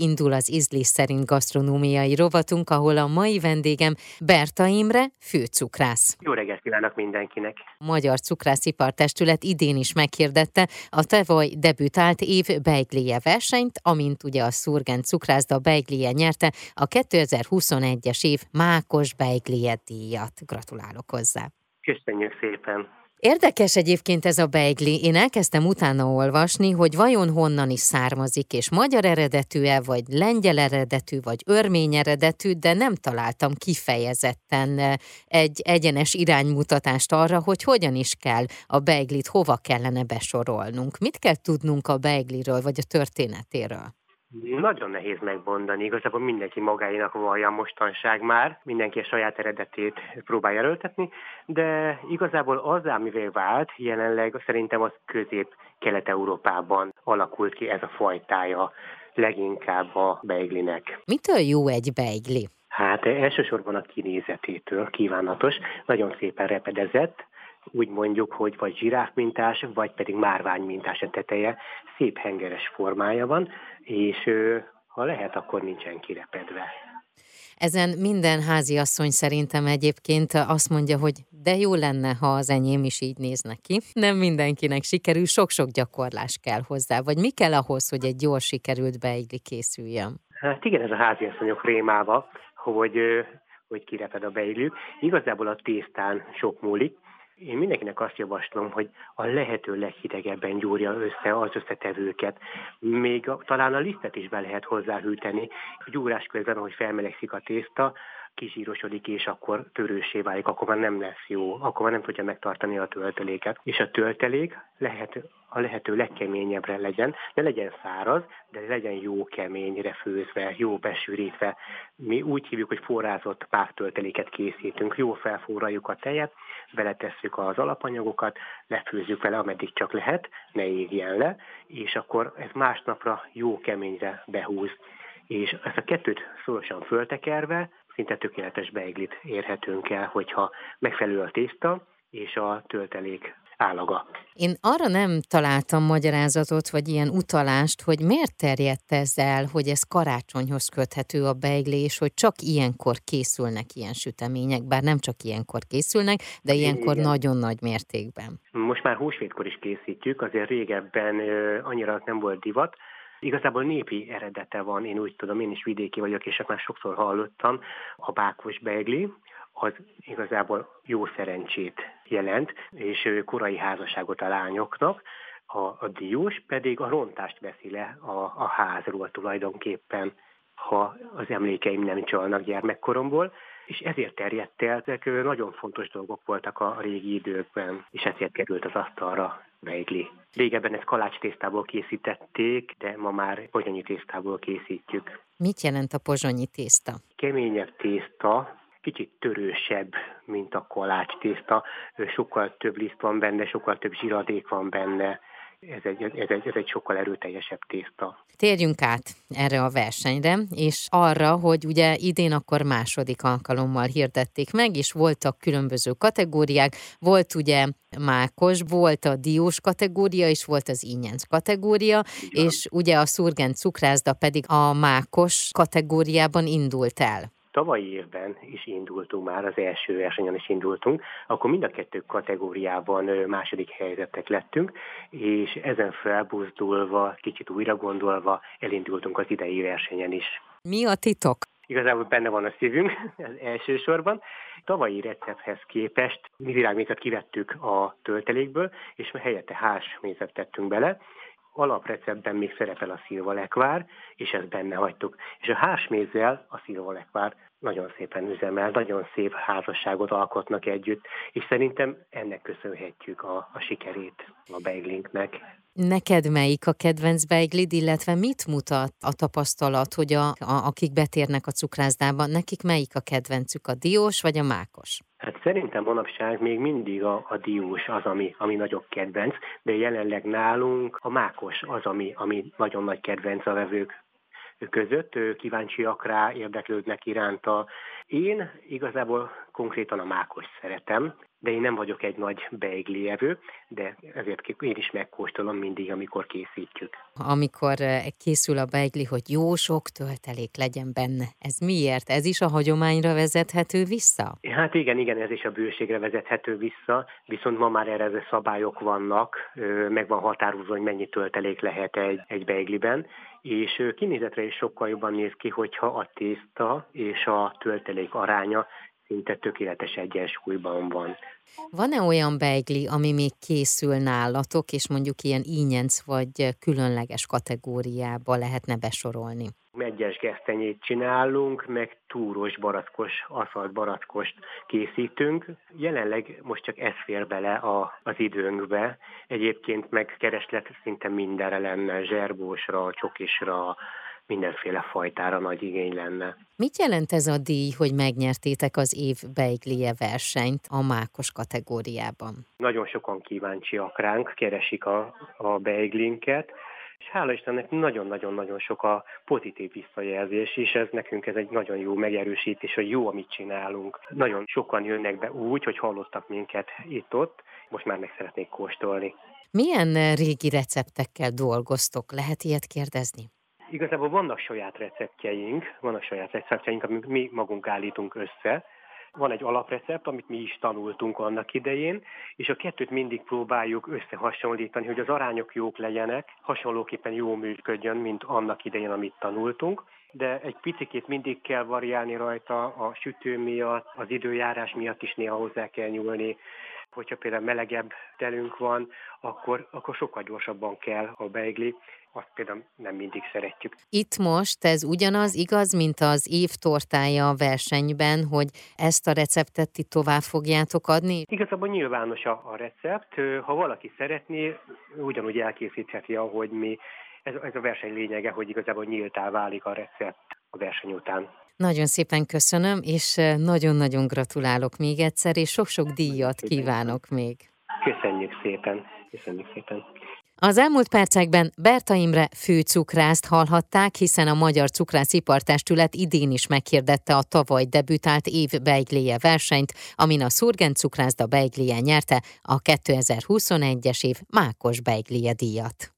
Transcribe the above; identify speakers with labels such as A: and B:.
A: Indul az ízlés szerint gasztronómiai rovatunk, ahol a mai vendégem Berta Imre, főcukrász.
B: Jó reggelt kívánok mindenkinek!
A: Magyar Cukrászipartestület idén is meghirdette a tavaly debütált év beigléje versenyt, amint ugye a Szurgen cukrászda beigléje nyerte a 2021-es év mákos beigléje díjat. Gratulálok hozzá!
B: Köszönjük szépen!
A: Érdekes egyébként ez a beigli. Én elkezdtem utána olvasni, hogy vajon honnan is származik, és magyar eredetű-e, vagy lengyel eredetű, vagy örmény eredetű, de nem találtam kifejezetten eh, egy egyenes iránymutatást arra, hogy hogyan is kell a beiglit, hova kellene besorolnunk. Mit kell tudnunk a beigliről, vagy a történetéről?
B: Nagyon nehéz megmondani, igazából mindenki magáénak vallja mostanság már, mindenki a saját eredetét próbálja erőltetni, de igazából az, amivel vált, jelenleg szerintem az közép-kelet-európában alakult ki ez a fajtája leginkább a beiglinek.
A: Mitől jó egy beigli?
B: Hát elsősorban a kinézetétől kívánatos, nagyon szépen repedezett, úgy mondjuk, hogy vagy zsiráfmintás, vagy pedig márványmintás a teteje, szép hengeres formája van, és ha lehet, akkor nincsen kirepedve.
A: Ezen minden házi asszony szerintem egyébként azt mondja, hogy de jó lenne, ha az enyém is így néz neki. Nem mindenkinek sikerül, sok-sok gyakorlás kell hozzá. Vagy mi kell ahhoz, hogy egy jól sikerült beigli készüljön?
B: Hát igen, ez a háziasszonyok rémáva, hogy, hogy kireped a beiglük. Igazából a tésztán sok múlik, mindenkinek azt javaslom, hogy a lehető leghidegebben gyúrja össze az összetevőket. Még a, talán a lisztet is be lehet hozzáhűteni. Gyúrás közben, ahogy felmelegszik a tészta, kizsírosodik, és akkor törősé válik, akkor már nem lesz jó, akkor már nem tudja megtartani a tölteléket. És a töltelék lehet, a lehető legkeményebbre legyen, ne legyen száraz, de legyen jó keményre főzve, jó besűrítve. Mi úgy hívjuk, hogy forrázott páktölteléket készítünk, jó felforraljuk a tejet, beletesszük az alapanyagokat, lefőzzük vele, ameddig csak lehet, ne égjen le, és akkor ez másnapra jó keményre behúz és ezt a kettőt szorosan föltekerve szinte tökéletes beiglit érhetünk el, hogyha megfelelő a tészta és a töltelék állaga.
A: Én arra nem találtam magyarázatot, vagy ilyen utalást, hogy miért terjedt ez el, hogy ez karácsonyhoz köthető a beigli, és hogy csak ilyenkor készülnek ilyen sütemények, bár nem csak ilyenkor készülnek, de ilyenkor Igen. nagyon nagy mértékben.
B: Most már húsvétkor is készítjük, azért régebben annyira nem volt divat, Igazából népi eredete van, én úgy tudom, én is vidéki vagyok, és már sokszor hallottam, a bákos beigli, az igazából jó szerencsét jelent, és korai házasságot a lányoknak, a, a diós pedig a rontást veszi le a, a házról tulajdonképpen, ha az emlékeim nem csalnak gyermekkoromból, és ezért terjedt el, ezek nagyon fontos dolgok voltak a régi időkben, és ezért került az asztalra beigli. Régebben ezt kalács tésztából készítették, de ma már pozsonyi tésztából készítjük.
A: Mit jelent a pozsonyi tészta?
B: Keményebb tészta, kicsit törősebb, mint a kalács tészta. Sokkal több liszt van benne, sokkal több zsiradék van benne, ez egy, ez, egy, ez egy sokkal erőteljesebb tészta.
A: Térjünk át erre a versenyre, és arra, hogy ugye idén akkor második alkalommal hirdették meg, és voltak különböző kategóriák, volt ugye mákos, volt a diós kategória, és volt az ínyenc kategória, Igen. és ugye a szurgen cukrászda pedig a mákos kategóriában indult el
B: tavalyi évben is indultunk már, az első versenyen is indultunk, akkor mind a kettő kategóriában második helyzetek lettünk, és ezen felbuzdulva, kicsit újra gondolva elindultunk az idei versenyen is.
A: Mi a titok?
B: Igazából benne van a szívünk az elsősorban. Tavalyi recepthez képest mi virágmézet kivettük a töltelékből, és helyette hásmézet tettünk bele, alapreceptben még szerepel a szilvalekvár, és ezt benne hagytuk. És a hásmézzel a szilvalekvár nagyon szépen üzemel, nagyon szép házasságot alkotnak együtt, és szerintem ennek köszönhetjük a, a sikerét a beiglinknek.
A: Neked melyik a kedvenc beiglid, illetve mit mutat a tapasztalat, hogy a, a, akik betérnek a cukrászdába, nekik melyik a kedvencük, a diós vagy a mákos?
B: Szerintem manapság még mindig a, a diós az, ami, ami nagyobb kedvenc, de jelenleg nálunk a mákos az, ami, ami nagyon nagy kedvenc a vevők között, kíváncsiak rá, érdeklődnek iránta. Én igazából konkrétan a mákos szeretem, de én nem vagyok egy nagy beiglievő, de ezért én is megkóstolom mindig, amikor készítjük.
A: Amikor eh, készül a beigli, hogy jó sok töltelék legyen benne, ez miért? Ez is a hagyományra vezethető vissza?
B: Hát igen, igen, ez is a bőségre vezethető vissza, viszont ma már erre szabályok vannak, meg van határozva, hogy mennyi töltelék lehet egy, egy beigliben, és kinézetre is sokkal jobban néz ki, hogyha a tészta és a töltelék aránya szinte tökéletes egyensúlyban van.
A: Van-e olyan beigli, ami még készül nálatok, és mondjuk ilyen ínyenc vagy különleges kategóriába lehetne besorolni?
B: Megyes gesztenyét csinálunk, meg túros barackos, aszalt barackost készítünk. Jelenleg most csak ez fér bele a, az időnkbe. Egyébként meg kereslet szinte mindenre lenne, zserbósra, csokisra, mindenféle fajtára nagy igény lenne.
A: Mit jelent ez a díj, hogy megnyertétek az év beiglie versenyt a mákos kategóriában?
B: Nagyon sokan kíváncsiak ránk, keresik a, a beiglinket, és hála Istennek nagyon-nagyon-nagyon sok a pozitív visszajelzés, és ez nekünk ez egy nagyon jó megerősítés, hogy jó, amit csinálunk. Nagyon sokan jönnek be úgy, hogy hallottak minket itt-ott, most már meg szeretnék kóstolni.
A: Milyen régi receptekkel dolgoztok? Lehet ilyet kérdezni?
B: Igazából vannak saját receptjeink, vannak saját receptjeink, amit mi magunk állítunk össze. Van egy alaprecept, amit mi is tanultunk annak idején, és a kettőt mindig próbáljuk összehasonlítani, hogy az arányok jók legyenek, hasonlóképpen jó működjön, mint annak idején, amit tanultunk de egy picit mindig kell variálni rajta a sütő miatt, az időjárás miatt is néha hozzá kell nyúlni. Hogyha például melegebb telünk van, akkor, akkor sokkal gyorsabban kell a beigli, azt például nem mindig szeretjük.
A: Itt most ez ugyanaz igaz, mint az év tortája a versenyben, hogy ezt a receptet ti tovább fogjátok adni?
B: Igazából nyilvános a, a recept. Ha valaki szeretné, ugyanúgy elkészítheti, ahogy mi. Ez, ez a verseny lényege, hogy igazából nyíltá válik a recept a verseny után.
A: Nagyon szépen köszönöm, és nagyon-nagyon gratulálok még egyszer, és sok-sok díjat kívánok még.
B: Köszönjük szépen, köszönjük szépen.
A: Az elmúlt percekben Berta Imre főcukrászt hallhatták, hiszen a Magyar Cukrászipartestület idén is meghirdette a tavaly debütált év beigléje versenyt, amin a Szurgen cukrászda beigléje nyerte a 2021-es év Mákos beigléje díjat.